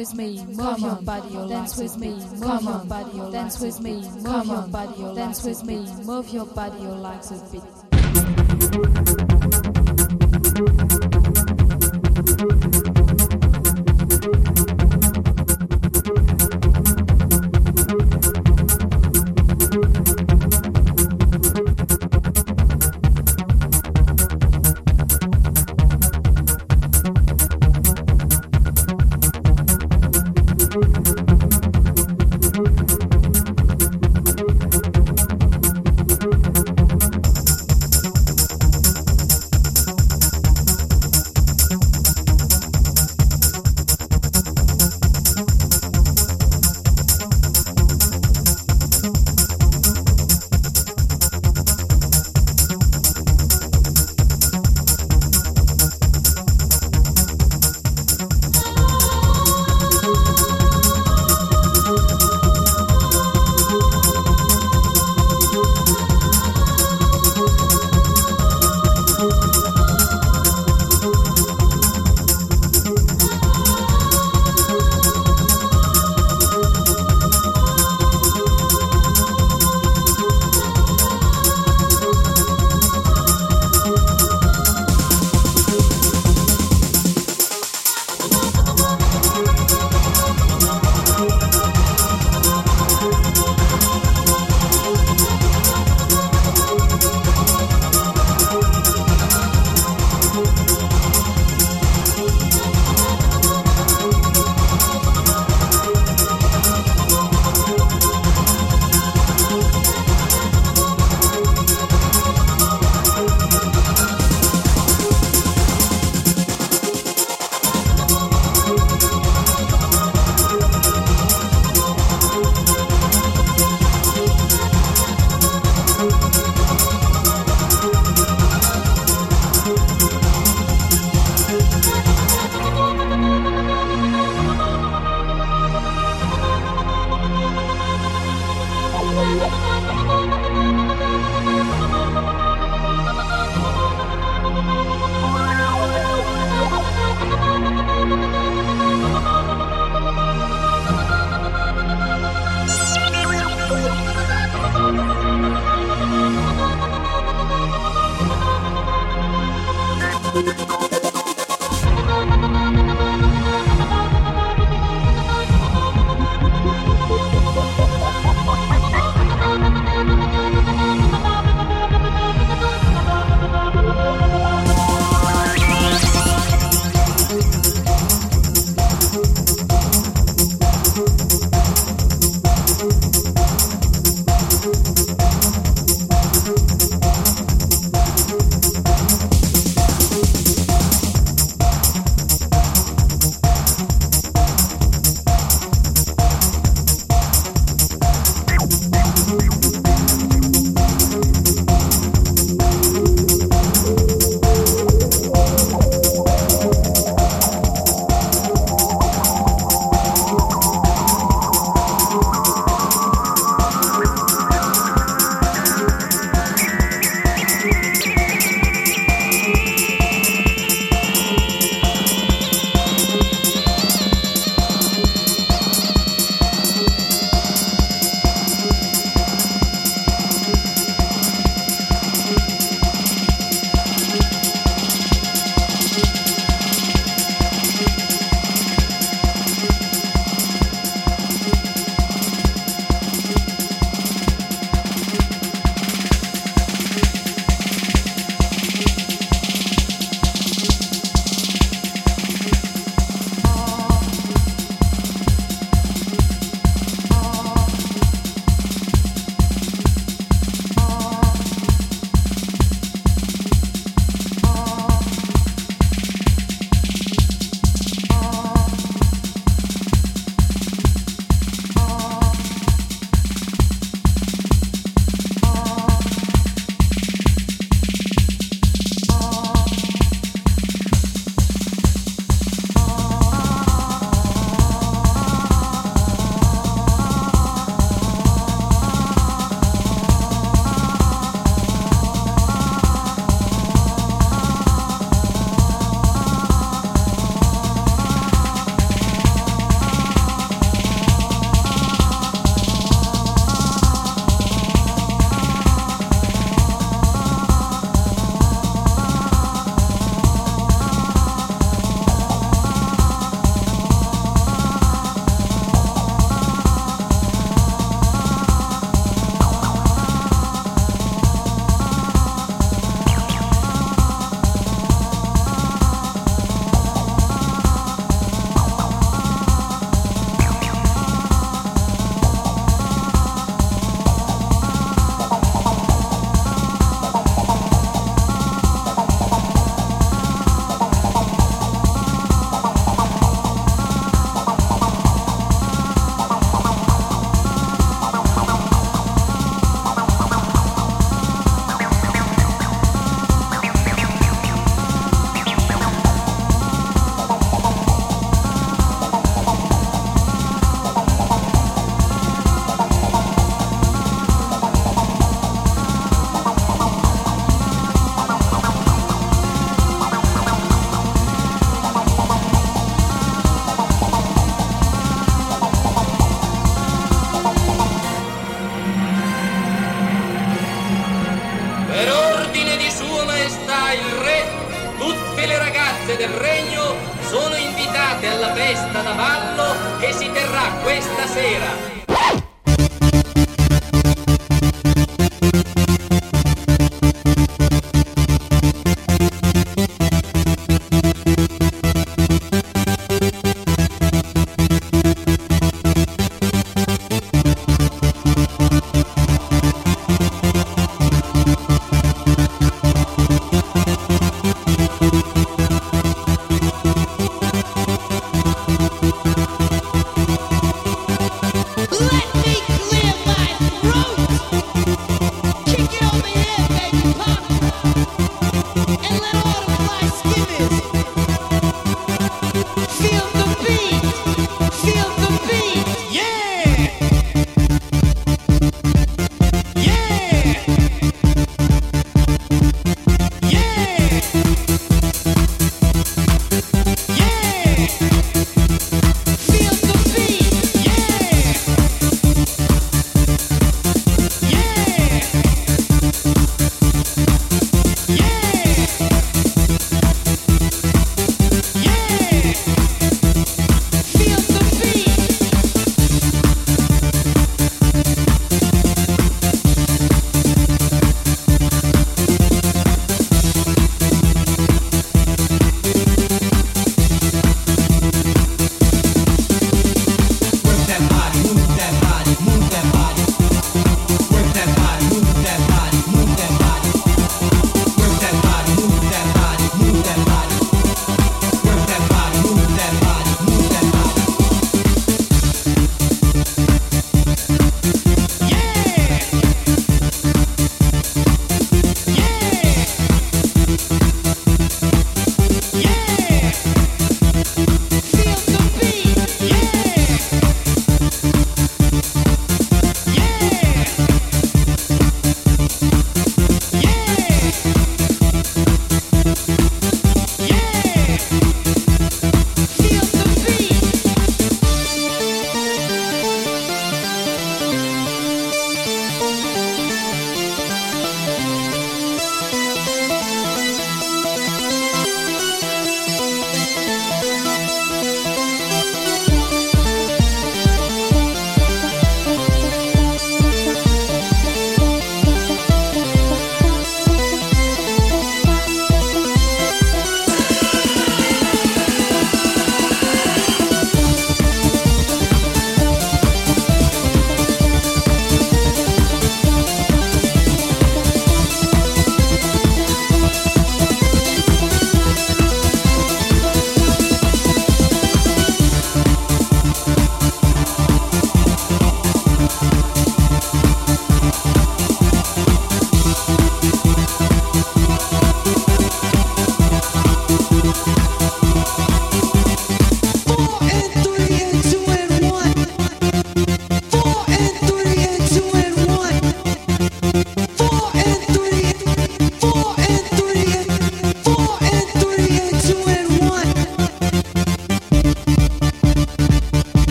with me, move your body, dance with me, move your body, dance with me, move your body, dance with me, move your body, your legs a bit.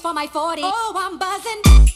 for my 40. Oh, I'm buzzing.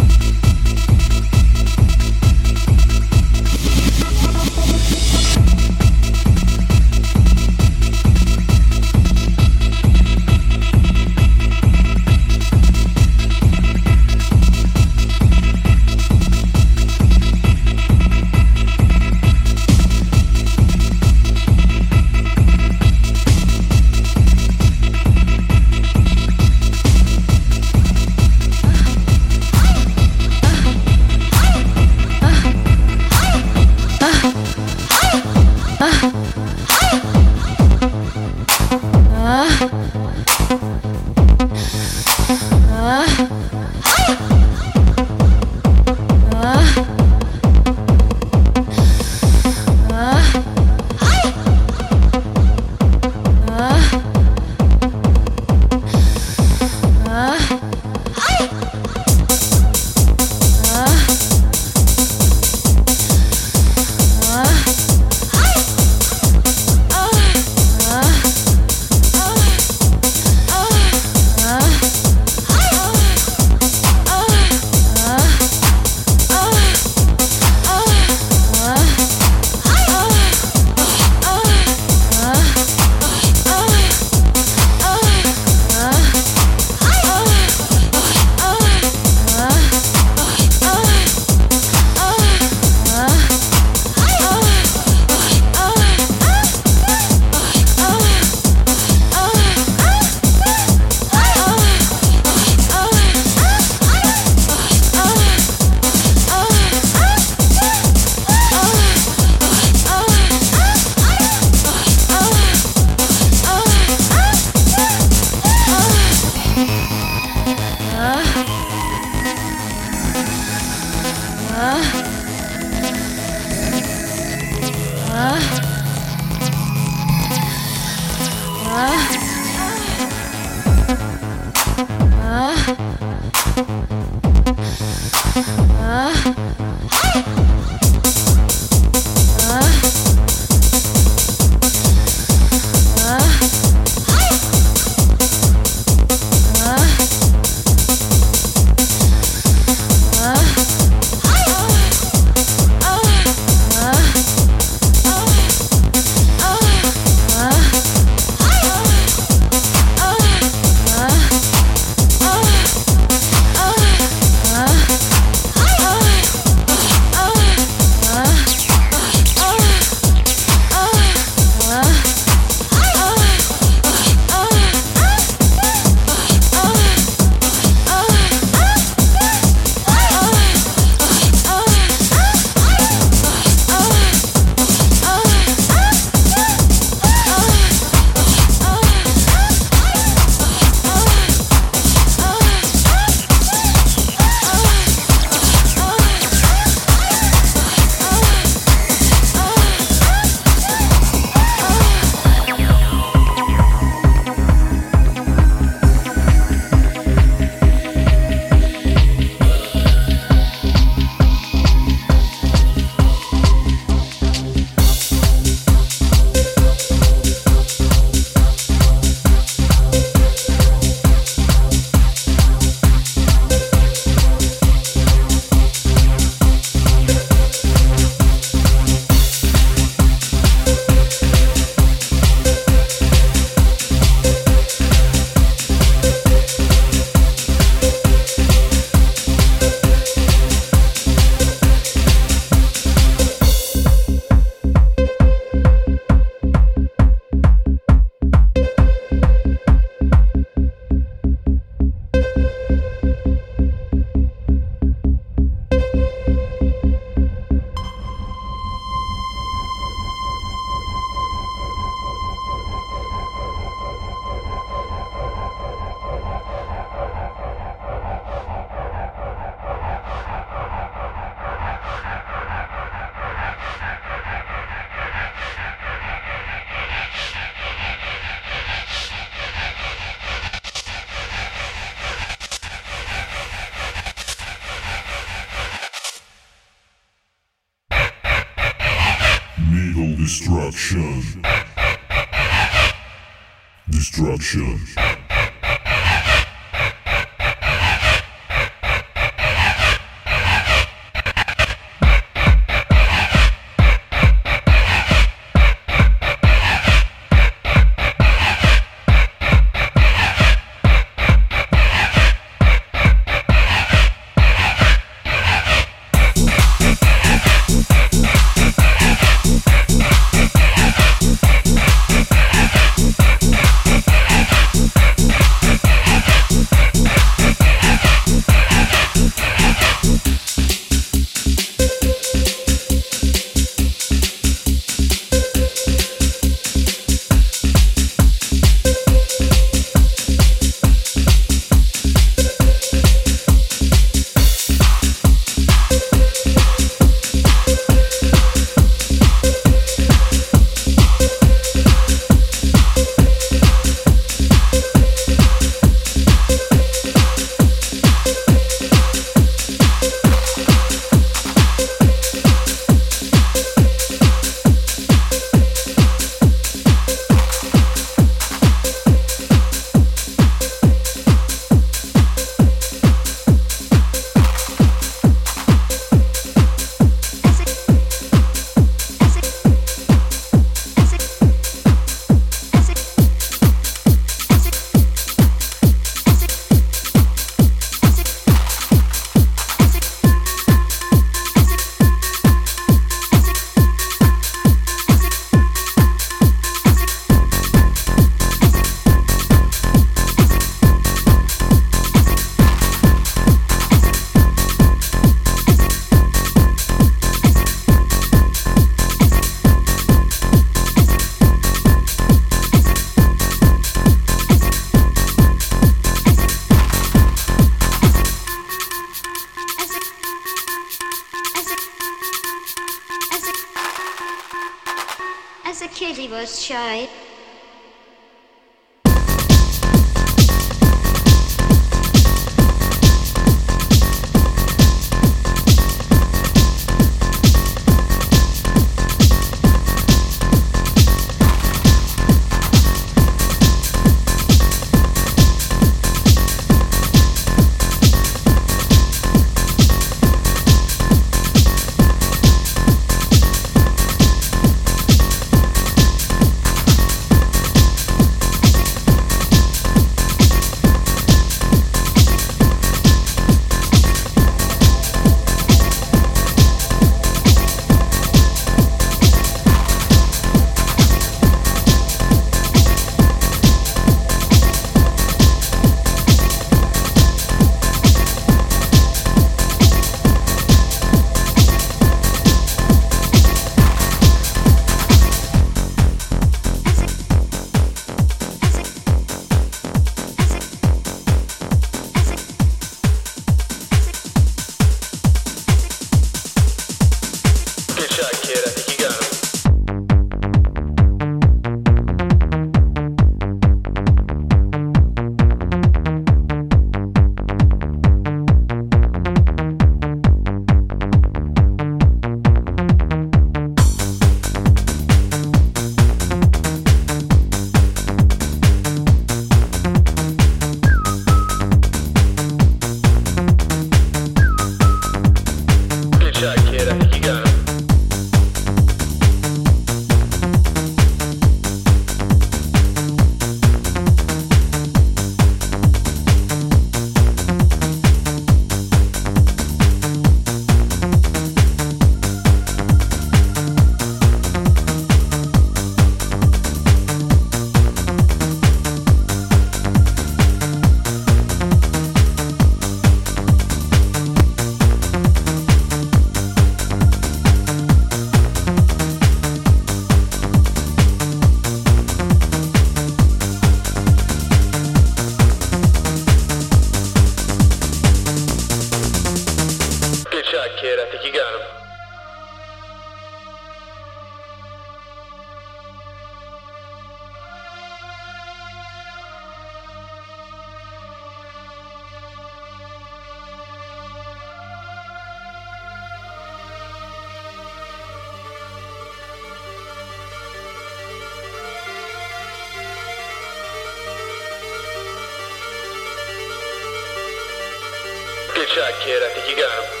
shot, kid. I think you got him.